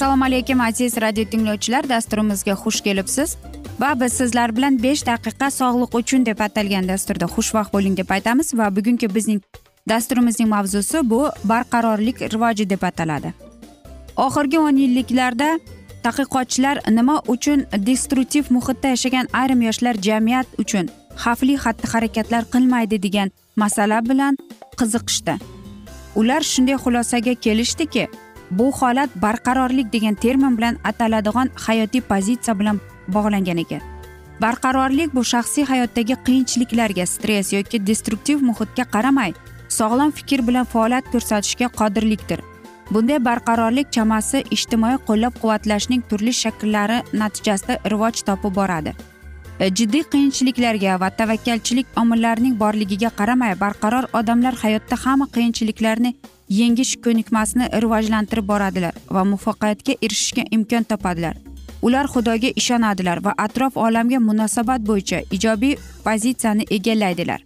assalomu alaykum aziz radio tinglovchilar. Dasturimizga xush kelibsiz. Va biz sizlar bilan besh daqiqa sog'liq uchun deb atalgan dasturda xushvaqt bo'ling deb aytamiz va bugungi bizning dasturimizning mavzusi bu barqarorlik rivoji deb ataladi. Oxirgi o'n yilliklarda tadqiqotchilar nima uchun destruktiv muhitda yashagan ayrim yoshlar jamiyat uchun xavfli xatti harakatlar qilmaydi degan masala bilan qiziqishdi. Ular shunday xulosaga kelishdiki bu holat barqarorlik degan termin bilan ataladigan hayotiy pozitsiya bilan bog'langan ekan. Barqarorlik bu shaxsiy hayotdagi qiyinchiliklarga stress yoki destruktiv muhitga qaramay sog'lom fikr bilan faoliyat ko'rsatishga qodirlikdir. Bunday barqarorlik chamasi ijtimoiy qo'llab quvvatlashning turli shakllari natijasida rivoj topib boradi. E, jiddiy qiyinchiliklarga va tavakkalchilik omillarining borligiga qaramay barqaror odamlar hayotda hamma qiyinchiliklarni yengish ko'nikmasini rivojlantirib boradilar va muvaffaqiyatga erishishga imkon topadilar. Ular xudoga ishonadilar va atrof olamga munosabat bo'yicha ijobiy pozitsiyani egallaydilar.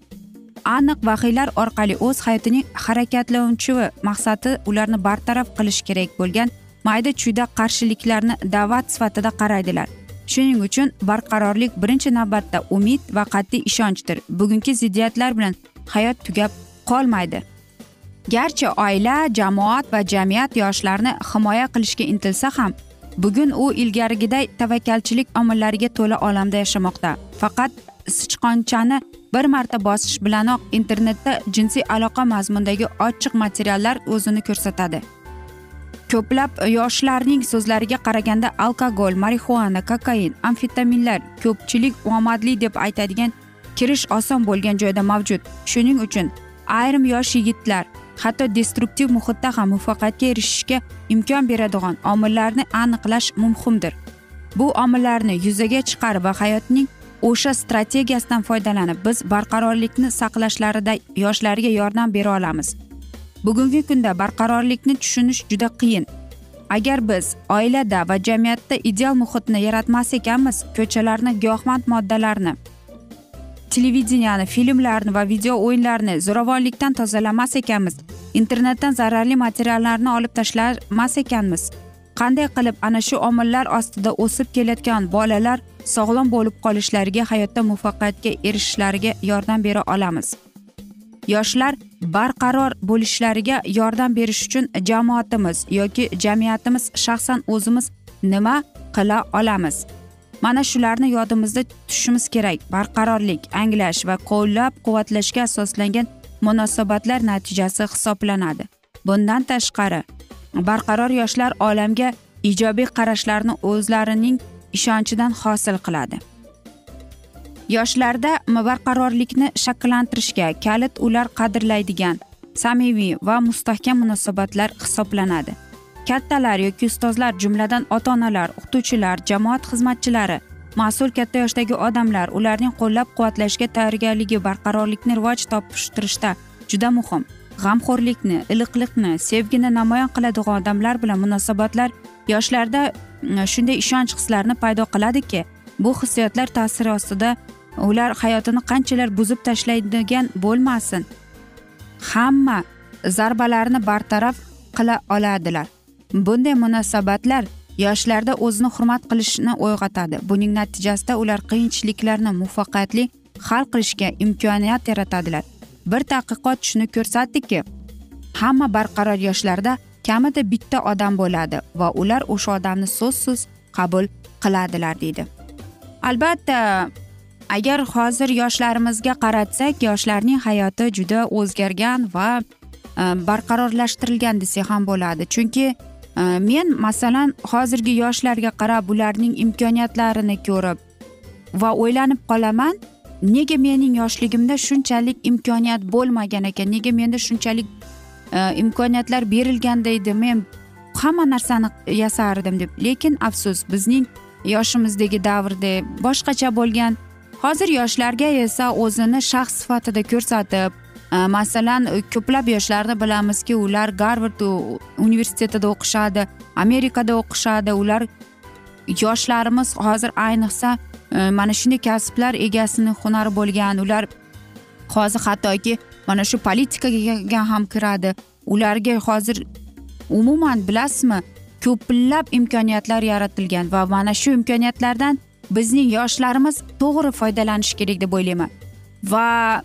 Aniq vahiylar orqali o'z hayotining harakatlanuvchi maqsadi ularni bartaraf qilish kerak bo'lgan mayda chuyda qarshiliklarni da'vat sifatida qaraydilar. Shuning uchun barqarorlik birinchi navbatda umid va qat'iy ishonchdir. Bugungi ziddiyatlar bilan hayot tugab qolmaydi. Garchi oila jamoat va jamiyat yoshlarni himoya qilishga intilsa ham bugun u ilgarigiday tavakkalchilik omillariga to'la olamda yashamoqda. Faqat sichqonchani bir marta bosish bilanoq internetda jinsiy aloqa mazmundagi ochiq materiallar o'zini ko'rsatadi. Ko'plab yoshlarning so'zlariga qaraganda alkogol marixuana kokain amfetaminlar ko'pchilik omadli deb aytadigan kirish oson bo'lgan joyda mavjud. Shuning uchun ayrim yosh yigitlar hatto destruktiv muhitda ham muvaffaqiyatga erishishga imkon beradigan omillarni aniqlash muhimdir bu omillarni yuzaga chiqarib va hayotning o'sha strategiyasidan foydalanib biz barqarorlikni saqlashlarida yoshlarga yordam bera olamiz. Bugungi kunda barqarorlikni tushunish juda qiyin. Agar biz oilada va jamiyatda ideal muhitni yaratmas ekanmiz ko'chalarni giyohvand moddalarni televideniyani filmlarni va video o'yinlarni zo'ravonlikdan tozalamas ekanmiz. Internetdan zararli materiallarni olib tashlamas ekanmiz. Qanday qilib ana shu omillar ostida o'sib kelayotgan bolalar sog'lom bo'lib qolishlariga hayotda muvaffaqiyatga erishishlariga yordam bera olamiz? Yoshlar barqaror bo'lishlariga yordam berish uchun jamoatimiz yoki jamiyatimiz shaxsan o'zimiz nima qila olamiz? Mana shularni yodimizda tutishimiz kerak. Barqarorlik anglash va qo'llab quvvatlashga asoslangan munosabatlar natijasi hisoblanadi. Bundan tashqari barqaror yoshlar olamga ijobiy qarashlarni o'zlarining ishonchidan hosil qiladi. Yoshlarda barqarorlikni shakllantirishga kalit ular qadrlaydigan samimiy va mustahkam munosabatlar hisoblanadi. Kattalar yoki ustozlar jumladan ota onalar o'qituvchilar jamoat xizmatchilari mas'ul katta yoshdagi odamlar ularning qo'llab quvvatlashga tayyorgarligi barqarorlikni rivoj topishtirishda juda muhim. G'amxo'rlikni iliqlikni sevgini namoyon qiladigan odamlar bilan munosabatlar yoshlarda shunday ishonch hislarini paydo qiladiki bu hissiyotlar ta'siri ostida ular hayotini qanchalar buzib tashlaydigan bo'lmasin. Hamma zarbalarni bartaraf qila oladilar. Bunday munosabatlar yoshlarda o'zini hurmat qilishni uyg'otadi buning natijasida ular qiyinchiliklarni muvaffaqiyatli hal qilishga imkoniyat yaratadilar. Bir tadqiqot shuni ko'rsatdiki hamma barqaror yoshlarda kamida bitta odam bo'ladi va ular o'sha odamni so'zsiz qabul qiladilar deydi. Albatta agar hozir yoshlarimizga qaratsak yoshlarning hayoti juda o'zgargan va e, barqarorlashtirilgan desak ham bo'ladi. Chunki Э, men masalan hozirgi yoshlarga qarab ularning imkoniyatlarini ko'rib va o'ylanib qolaman nega mening yoshligimda shunchalik imkoniyat bo'lmagan ekan nega menda shunchalik e, imkoniyatlar berilganda edi men hamma narsani yasardim deb. Lekin afsus bizning yoshimizdagi davrda boshqacha bo'lgan hozir yoshlarga esa o'zini shaxs sifatida ko'rsatib Э, masalan ko'plab yoshlarni bilamizki ular garvard universitetida o'qishadi amerikada o'qishadi. Ular yoshlarimiz hozir ayniqsa e, mana shunday kasblar egasini hunari bo'lgan. Ular hozir hattoki mana shu politikaga ham kiradi. Ularga hozir umuman bilasizmi ko'plab imkoniyatlar yaratilgan va mana shu imkoniyatlardan bizning yoshlarimiz to'g'ri foydalanishi kerak deb o'ylayman. Va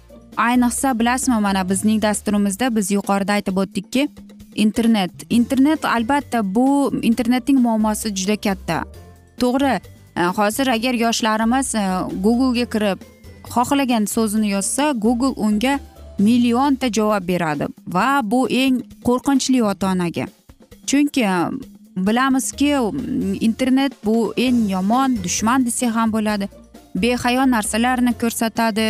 ayniqsa bilasizmi mana bizning dasturimizda biz yuqorida aytib o'tdikki internet internet albatta bu internetning muammosi juda katta. To'g'ri e, hozir agar yoshlarimiz e, googlega kirib xohlagan so'zini yozsa google unga millionta javob beradi va bu eng qo'rqinchli ota onaga chunki e, bilamizki internet bu eng yomon dushman desak ham bo'ladi. Behayo narsalarni ko'rsatadi.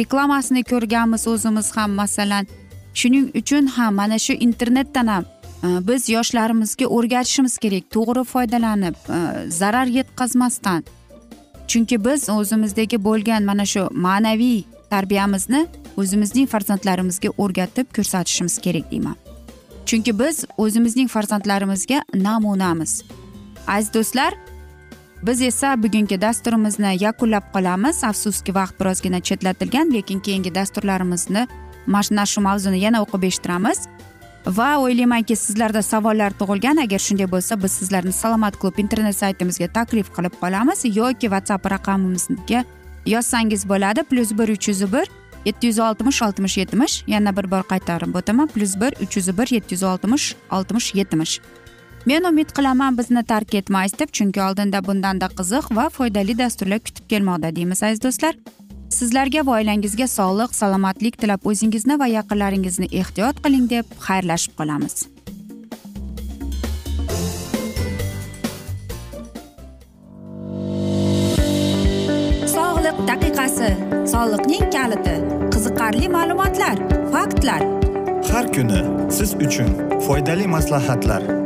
Reklamasini ko'rganmiz o'zimiz ham masalan shuning uchun ham mana shu internetdan ham e, biz yoshlarimizga o'rgatishimiz kerak to'g'ri foydalanib e, zarar yetkazmasdan. Chunki biz o'zimizdagi bo'lgan mana shu ma'naviy tarbiyamizni o'zimizning farzandlarimizga o'rgatib ko'rsatishimiz kerak deyman. Chunki biz o'zimizning farzandlarimizga namunamiz. Aziz do'stlar biz esa bugungi dasturimizni yakunlab qolamiz. Afsuski vaqt birozgina chetlatilgan lekin keyingi dasturlarimizni mana shu mavzuni yana o'qib eshittiramiz. Va o'ylaymanki sizlarda savollar tug'ilgan. Agar shunday bo'lsa biz sizlarni salomat klub internet saytimizga taklif qilib qolamiz yoki whatsapp raqamimizga yozsangiz bo'ladi. Plyus bir uch yuz bir yetti yuz oltmish oltmish yetmish. Yana bir bor qaytarib o'taman. Plyus bir uch yuz bir yetti yuz oltmish oltmish yetmish. Men umid qilaman bizni tark etmaysiz deb chunki oldinda bundanda qiziq va foydali dasturlar kutib kelmoqda deymiz aziz do'stlar. Sizlarga va oilangizga sog'lik salomatlik tilab o'zingizni va yaqinlaringizni ehtiyot qiling deb xayrlashib qolamiz. Sog'liq daqiqasi soliqning kaliti qiziqarli ma'lumotlar faktlar. Har kuni siz uchun foydali maslahatlar.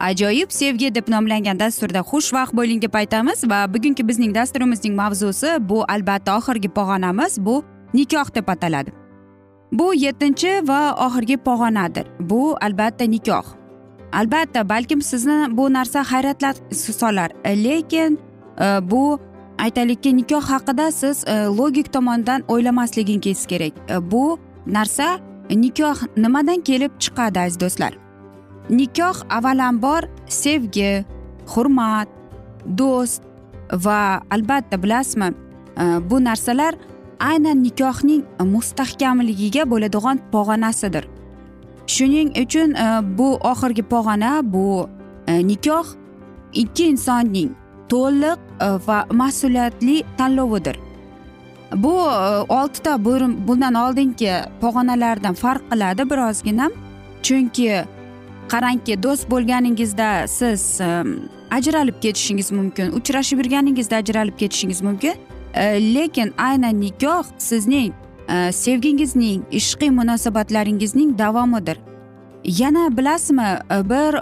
ajoyib sevgi deb nomlangan dasturda xushvaqt bo'ling deb aytamiz va bugungi bizning dasturimizning mavzusi bu albatta oxirgi pog'onamiz bu nikoh deb ataladi. Bu yettinchi va oxirgi pog'onadir. Bu albatta nikoh. Albatta balkim sizni bu narsa hayratlar solar. Lekin e, bu aytaylikki nikoh haqida siz e, logik tomondan o'ylamasligingiz kerak. E, bu narsa nikoh nimadan kelib chiqadi aziz do'stlar? Nikoh avvalambor sevgi hurmat do'st va albatta bilasizmi e, bu narsalar aynan nikohning mustahkamligiga bo'ladigan pog'onasidir. Shuning uchun e, bu oxirgi pog'ona bu e, nikoh ikki insonning to'liq va mas'uliyatli tanlovidir. Bu oltita bundan oldingi pog'onalardan farq qiladi birozgina chunki qarangki do'st bo'lganingizda siz e, ajralib ketishingiz mumkin uchrashib yurganingizda ajralib ketishingiz mumkin. E, lekin aynan nikoh sizning e, sevgingizning ishqiy munosabatlaringizning davomidir. Yana bilasizmi bir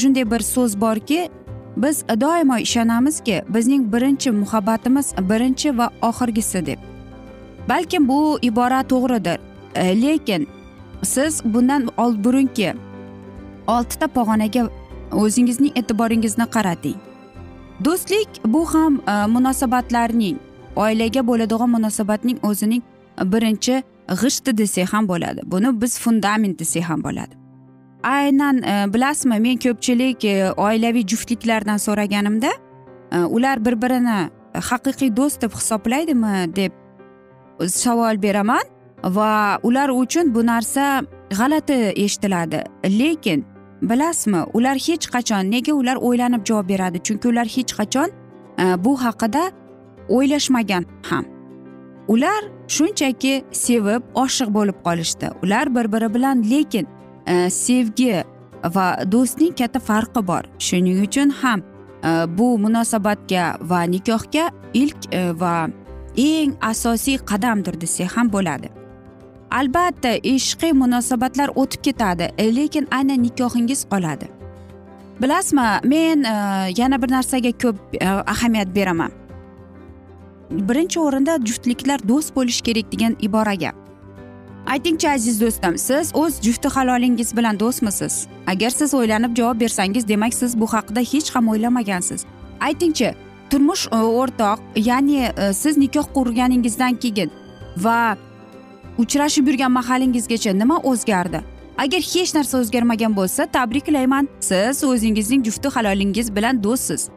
shunday bir so'z borki biz doimo ishonamizki bizning birinchi muhabbatimiz birinchi va oxirgisi deb. Balkim bu ibora to'g'ridir. Lekin siz bundan burunki oltita pog'onaga o'zingizning e'tiboringizni qarating. Do'stlik bu ham e, munosabatlarning oilaga bo'ladigan munosabatning o'zining birinchi g'ishti desak ham bo'ladi. Buni biz fundament desak ham bo'ladi. Aynan e, bilasizmi men ko'pchilik e, oilaviy juftliklardan so'raganimda ular bir birini haqiqiy do'st deb hisoblaydimi deb savol beraman va ular uchun bu narsa g'alati eshitiladi. Lekin bilasizmi ular hech qachon nega ular o'ylanib javob beradi? Chunki ular hech qachon e, bu haqida o'ylashmagan ham. Ular shunchaki sevib oshiq bo'lib qolishdi. Ular bir biri bilan lekin e, sevgi va do'stning katta farqi bor. Shuning uchun ham e, bu munosabatga va nikohga ilk va eng asosiy qadamdir desak ham bo'ladi. Albatta ishqiy munosabatlar o'tib ketadi e, lekin aynan nikohingiz qoladi. Bilasizmi men e, yana bir narsaga ko'p e, ahamiyat beraman. Birinchi o'rinda juftliklar do'st bo'lishi kerak degan iboraga. Aytingchi aziz do'stim siz o'z jufti halolingiz bilan do'stmisiz? Agar siz o'ylanib javob bersangiz demak siz bu haqida hech ham o'ylamagansiz. Aytingchi turmush e, o'rtoq ya'ni e, siz nikoh qurganingizdan keyin va uchrashib yurgan mahalingizgacha nima o'zgardi? Agar hech narsa o'zgarmagan bo'lsa tabriklayman siz o'zingizning jufti halolingiz bilan do'stsiz.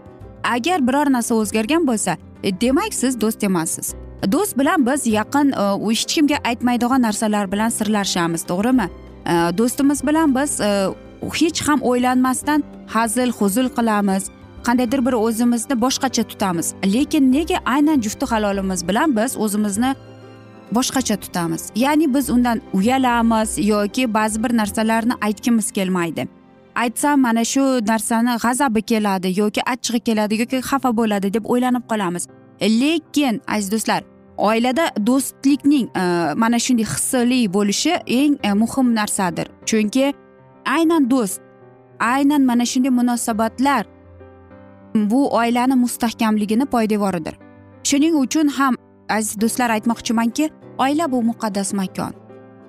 Agar biror narsa o'zgargan bo'lsa e, demak siz do'st emassiz. Do'st bilan biz yaqin e, hech kimga aytmaydigan narsalar bilan sirlashamiz to'g'rimi? E, do'stimiz bilan biz hech ham o'ylanmasdan hazil huzul qilamiz. Qandaydir bir o'zimizni boshqacha tutamiz. Lekin nega aynan jufti halolimiz bilan biz o'zimizni boshqacha tutamiz. Ya'ni biz undan uyalamiz yoki ba'zi bir narsalarni aytgimiz kelmaydi. Aytsam mana shu narsani g'azabi keladi yoki achchig'i keladi yoki xafa bo'ladi deb o'ylanib qolamiz. Lekin aziz do'stlar oilada do'stlikning e, mana shunday hissli bo'lishi eng e, muhim narsadir. Chunki aynan do'st aynan mana shunday munosabatlar bu oilani mustahkamligini poydevoridir. Shuning uchun ham aziz do'stlar aytmoqchimanki oila bu muqaddas makon.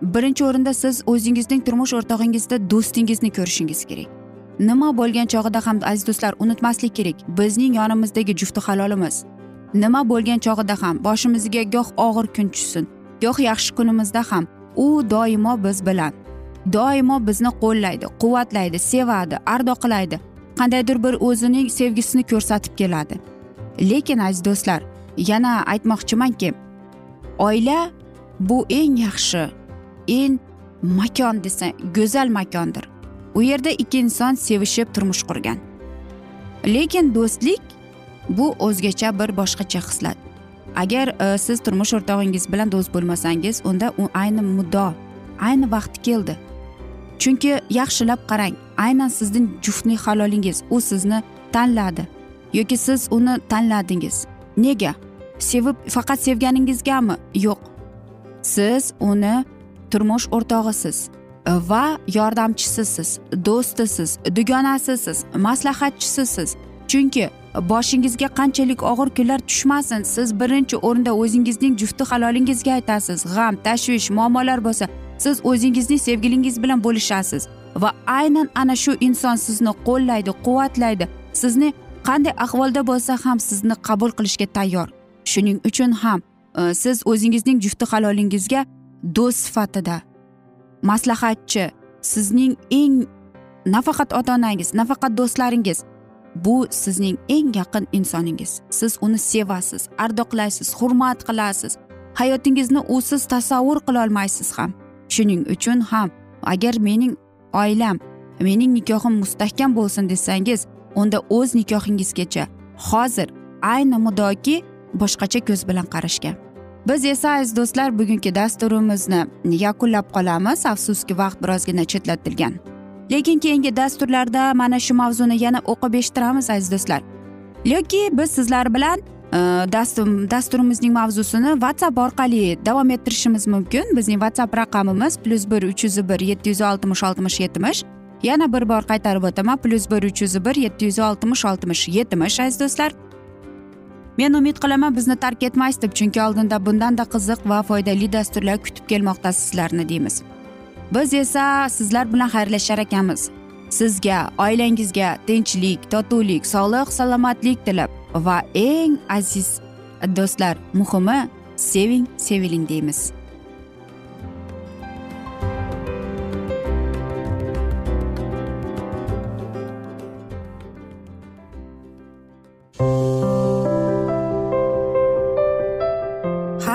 Birinchi o'rinda siz o'zingizning turmush o'rtog'ingizda do'stingizni ko'rishingiz kerak. Nima bo'lgan chog'ida ham aziz do'stlar unutmaslik kerak. Bizning yonimizdagi jufti halolimiz. Nima bo'lgan chog'ida ham boshimizga goh og'ir kun tushsin. Goh yaxshi kunimizda ham u doimo biz bilan. Doimo bizni qo'llaydi quvvatlaydi sevadi ardoqlaydi qandaydir bir o'zining sevgisini ko'rsatib keladi. Lekin aziz do'stlar yana aytmoqchimanki oila bu eng yaxshi eng makon desa go'zal makondir. U yerda ikki inson sevishib turmush qurgan. Lekin do'stlik bu o'zgacha bir boshqacha hislat agar e, siz turmush o'rtog'ingiz bilan do'st bo'lmasangiz unda u ayni muddo ayni vaqti keldi. Chunki yaxshilab qarang aynan sizning juftlik halolingiz u sizni tanladi yoki siz uni tanladingiz. Nega? Sevib faqat sevganingizgami? Yo'q. Siz uni turmush o'rtog'isiz va yordamchisisiz do'stisiz dugonasisiz maslahatchisisiz. Chunki boshingizga qanchalik og'ir kunlar tushmasin siz birinchi o'rinda o'zingizning jufti halolingizga aytasiz. G'am tashvish muammolar bo'lsa siz o'zingizning sevgilingiz bilan bo'lishasiz. Va aynan ana shu inson sizni qo'llaydi quvvatlaydi. Sizni qanday ahvolda bo'lsa ham sizni qabul qilishga tayyor. Shuning uchun ham Э, siz o'zingizning jufti halolingizga do'st sifatida maslahatchi sizning eng nafaqat ota onangiz nafaqat do'stlaringiz bu sizning eng yaqin insoningiz. Siz uni sevasiz ardoqlaysiz hurmat qilasiz. Hayotingizni usiz tasavvur qilolmaysiz ham. Shuning uchun ham agar mening oilam mening nikohim mustahkam bo'lsin desangiz unda o'z nikohingizgacha hozir ayni muddoki boshqacha ko'z bilan qarashga. Biz esa aziz do'stlar bugungi dasturimizni yakunlab qolamiz. Afsuski vaqt birozgina chetlatilgan. Lekin keyingi dasturlarda mana shu mavzuni yana o'qib eshittiramiz aziz do'stlar. Yoki biz sizlar bilan e, dasturimizning mavzusini whatsapp orqali davom ettirishimiz mumkin. Bizning whatsapp raqamimiz plyus bir uch yuz bir yetti yuz oltmish oltmish yetmish. Yana bir bor qaytarib o'taman plyus bir uch yuz bir yetti yuz oltmish oltmish yetmish aziz do'stlar. Men umid qilaman bizni tark etmaysiz deb chunki oldinda bundanda qiziq va foydali dasturlar kutib kelmoqda sizlarni deymiz. Biz esa sizlar bilan xayrlashar ekanmiz. Sizga oilangizga tinchlik totuvlik sog'lik salomatlik tilab va eng aziz do'stlar muhimi seving seviling deymiz.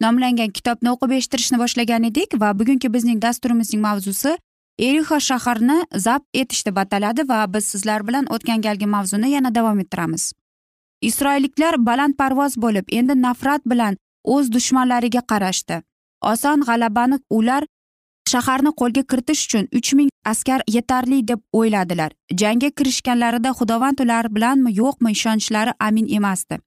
nomlangan kitobni o'qib eshittirishni boshlagan edik va bugungi bizning dasturimizning mavzusi erixo shaharni zabt etish deb ataladi va biz sizlar bilan o'tgan galgi mavzuni yana davom ettiramiz. Isroilliklar balandparvoz bo'lib endi nafrat bilan o'z dushmanlariga qarashdi. Oson g'alabani ular shaharni qo'lga kiritish uchun uch ming askar yetarli deb o'yladilar. Jangga kirishganlarida xudovand ular bilanmi yo'qmi ishonchlari amin emasdi.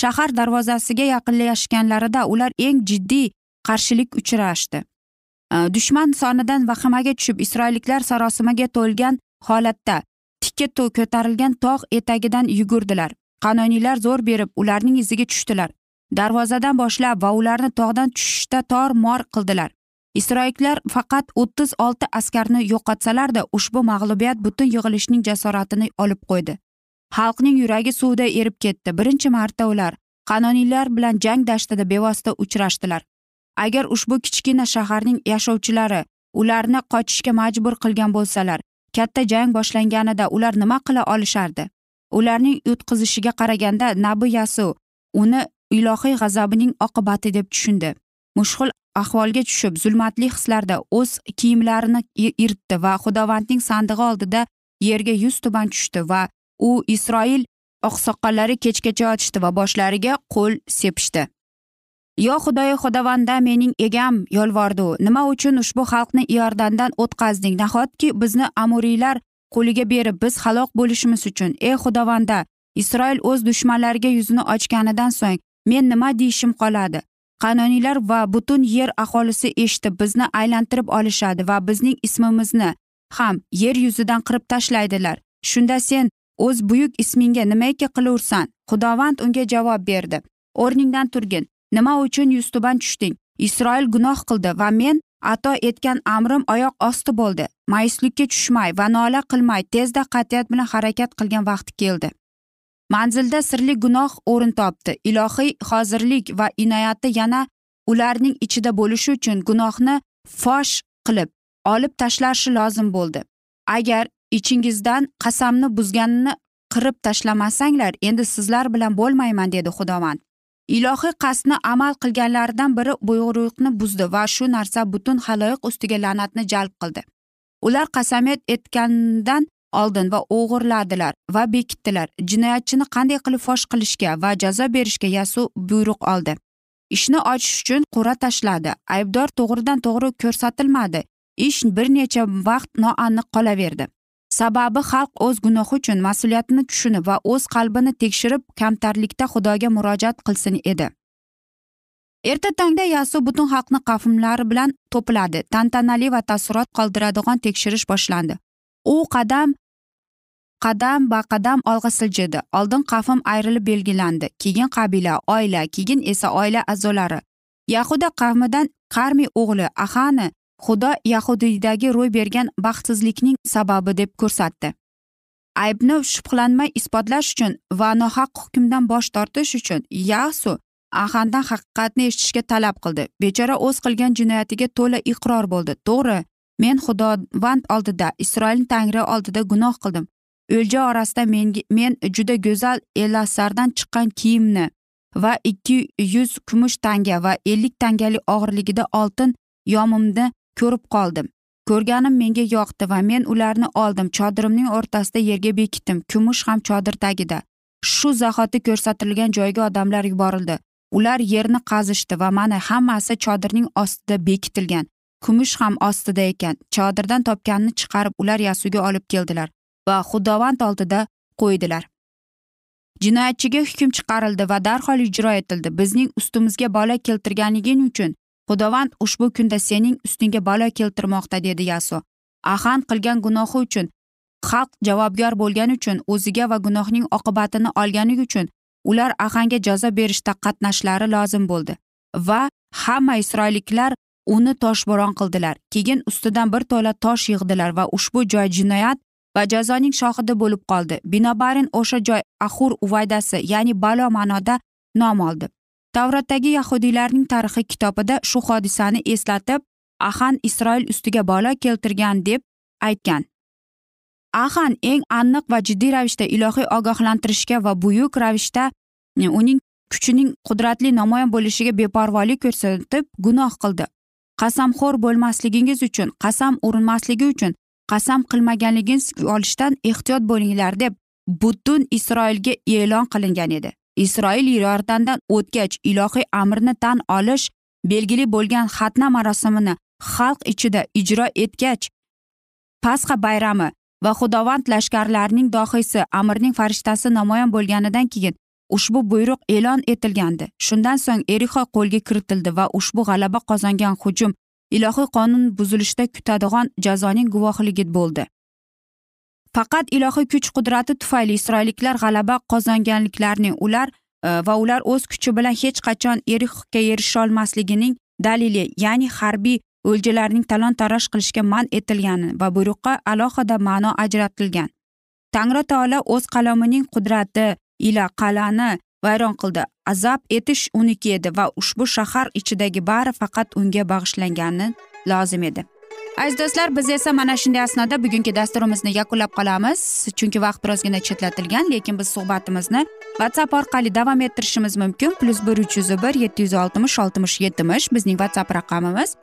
Shahar darvozasiga yaqinlashganlarida ular eng jiddiy qarshilik uchrashdi. Dushman sonidan vahimaga tushib isroilliklar sarosimaga to'lgan holatda tikka ko'tarilgan tog' etagidan yugurdilar. Qanoniylar zo'r berib ularning iziga tushdilar. Darvozadan boshlab va ularni tog'dan tushishda tor mor qildilar. Isroilliklar faqat o'ttiz olti askarni yo'qotsalarda ushbu mag'lubiyat butun yig'ilishning jasoratini olib qo'ydi. Xalqning yuragi suvda erib ketdi. Birinchi marta ular qanoniylar bilan jang dashtida bevosita uchrashdilar. Agar ushbu kichkina shaharning yashovchilari ularni qochishga majbur qilgan bo'lsalar katta jang boshlanganida ular nima qila olishardi? Ularning yutqizishiga qaraganda nabi yasu uni ilohiy g'azabining oqibati deb tushundi. Mushhul ahvolga tushib zulmatli hislarda o'z kiyimlarini yirtdi va xudovandning sandig'i oldida yerga yuz tuban tushdi va u isroil oqsoqollari kechgacha yotishdi va boshlariga qo'l sepishdi. Yo xudoyo xudovanda mening egam yolvordi nima uchun ushbu xalqni iordandan o'tkazding nahotki bizni amuriylar qo'liga berib biz halok bo'lishimiz uchun? Ey xudovanda isroil o'z dushmanlariga yuzini ochganidan so'ng men nima deyishim qoladi? Qanoniylar va butun yer aholisi eshitib bizni aylantirib olishadi va bizning ismimizni ham yer yuzidan qirib tashlaydilar. Shunda sen o'z buyuk ismingga nimaiki qilursan xudovand unga javob berdi. O'rningdan turgin. Nima uchun yuztuban tushding? Isroil gunoh qildi va men ato etgan amrim oyoq osti bo'ldi. Mayuslikka tushmay va nola qilmay tezda qat'iyat bilan harakat qilgan vaqti keldi. Manzilda sirli gunoh o'rin topdi. Ilohiy hozirlik va inoyati yana ularning ichida bo'lishi uchun gunohni fosh qilib olib tashlashi lozim bo'ldi. Agar ichingizdan qasamni buzganini qirib tashlamasanglar endi sizlar bilan bo'lmayman dedi xudovand ilohiy qasdni amal qilganlaridan biri buyruqni buzdi va shu narsa butun haloyiq ustiga la'natni jalb qildi. Ular qasamyod etgandan oldin va o'g'irladilar va bekitdilar. Jinoyatchini qanday qilib fosh qilishga va jazo berishga yasu buyruq oldi. Ishni ochish uchun qur'a tashladi. Aybdor to'g'ridan to'g'ri ko'rsatilmadi. Ish bir necha vaqt noaniq qolaverdi. Sababi xalq o'z gunohi uchun mas'uliyatini tushunib va o'z qalbini tekshirib kamtarlikda xudoga murojaat qilsin edi. Erta tongda yasu butun xalqni qafimlari bilan to'pladi tantanali va taassurot qoldiradigan tekshirish boshlandi. U qadam qadam ba qadam olg'a siljidi. Oldin qavm ayrilib belgilandi. Keyin qabila oila keyin esa oila a'zolari. Yahuda qavmidan qarmiy o'g'li ahani xudo yahudiydagi ro'y bergan baxtsizlikning sababi deb ko'rsatdi. Aybni shubhalanmay isbotlash uchun va nohaq hukmdan bosh tortish uchun yasu ahandan haqiqatni eshitishga talab qildi. Bechora o'z qilgan jinoyatiga to'la iqror bo'ldi. To'g'ri men xudovand oldida isroil tangri oldida gunoh qildim. O'lja orasida menga men juda go'zal elasardan chiqqan kiyimni va ikki yuz kumush tanga va ellik tangalik og'irligida oltin yomimni ko'rib qoldim. Ko'rganim menga yoqdi va men ularni oldim. Chodirimning o'rtasida yerga bekitdim. Kumush ham chodir tagida. Shu zahoti ko'rsatilgan joyga odamlar yuborildi. Ular yerni qazishdi va mana hammasi chodirning ostida bekitilgan. Kumush ham ostida ekan. Chodirdan topganini chiqarib ular yasuga olib keldilar va xudovand oldida qo'ydilar. Jinoyatchiga hukm chiqarildi va darhol ijro etildi. Bizning ustimizga bola keltirganliging uchun xudovand ushbu kunda sening ustingga balo keltirmoqda dedi yaso ahan qilgan gunohi uchun xalq javobgar bo'lgani uchun o'ziga va gunohning oqibatini olgani uchun ular ahanga jazo berishda qatnashishlari lozim bo'ldi va hamma isroilliklar uni toshbo'ron qildilar. Keyin ustidan bir to'la tosh yig'dilar va ushbu joy jinoyat va jazoning shohidi bo'lib qoldi. Binobarin o'sha joy ahur uvaydasi ya'ni balo ma'noda nom oldi. Tavratdagi yahudiylarning tarixi kitobida shu hodisani eslatib ahan isroil ustiga balo keltirgan deb aytgan. Ahan eng aniq va jiddiy ravishda ilohiy ogohlantirishga va buyuk ravishda uning kuchining qudratli namoyon bo'lishiga beparvolik ko'rsatib gunoh qildi. Qasamxo'r bo'lmasligingiz uchun qasam urinmasligi uchun qasam qilmaganligingiz olishdan ehtiyot bo'linglar deb butun isroilga e'lon qilingan edi. Isroil yordandan o'tgach ilohiy amrni tan olish belgili bo'lgan xatna marosimini xalq ichida ijro etgach pasxa bayrami va xudovand lashkarlarining dohiysi amirning farishtasi namoyon bo'lganidan keyin ushbu buyruq e'lon etilgandi. Shundan so'ng erixo qo'lga kiritildi va ushbu g'alaba qozongan hujum ilohiy qonun buzilishida kutadigan jazoning guvohligi bo'ldi. Faqat ilohiy kuch qudrati tufayli isroilliklar g'alaba qozonganliklarini ular e, va ular o'z kuchi bilan hech qachon erixga erisholmasligining dalili ya'ni harbiy o'ljalarning talon taroj qilishga man etilgani va buyruqqa alohida ma'no ajratilgan. Tangri taolo o'z qalamining qudrati ila qal'ani vayron qildi. Azab etish uniki edi va ushbu shahar ichidagi bari faqat unga bag'ishlangani lozim edi. Aziz do'stlar biz esa mana shunday asnoda bugungi dasturimizni yakunlab qolamiz. Chunki vaqt birozgina chetlatilgan lekin biz suhbatimizni whatsapp orqali davom ettirishimiz mumkin. Plyus bir uch yuz bir yetti yuz oltmish oltmish yetmish bizning whatsapp raqamimiz.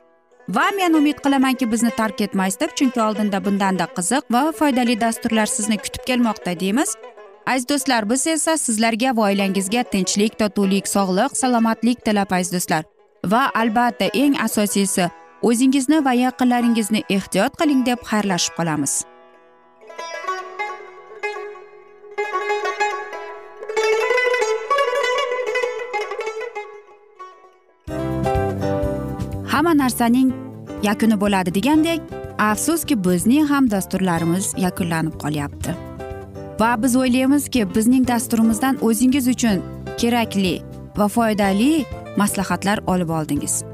Va men umid qilamanki bizni tark etmaysiz deb chunki oldinda bundanda qiziq va foydali dasturlar sizni kutib kelmoqda deymiz. Aziz do'stlar biz esa sizlarga va oilangizga tinchlik totuvlik sog'lik salomatlik tilab aziz do'stlar. Va albatta eng asosiysi o'zingizni va yaqinlaringizni ehtiyot qiling deb xayrlashib qolamiz. Hamma narsaning yakuni bo'ladi degandek afsuski bizning ham dasturlarimiz yakunlanib qolyapti. Va biz o'ylaymizki bizning dasturimizdan o'zingiz uchun kerakli va foydali maslahatlar olib oldingiz.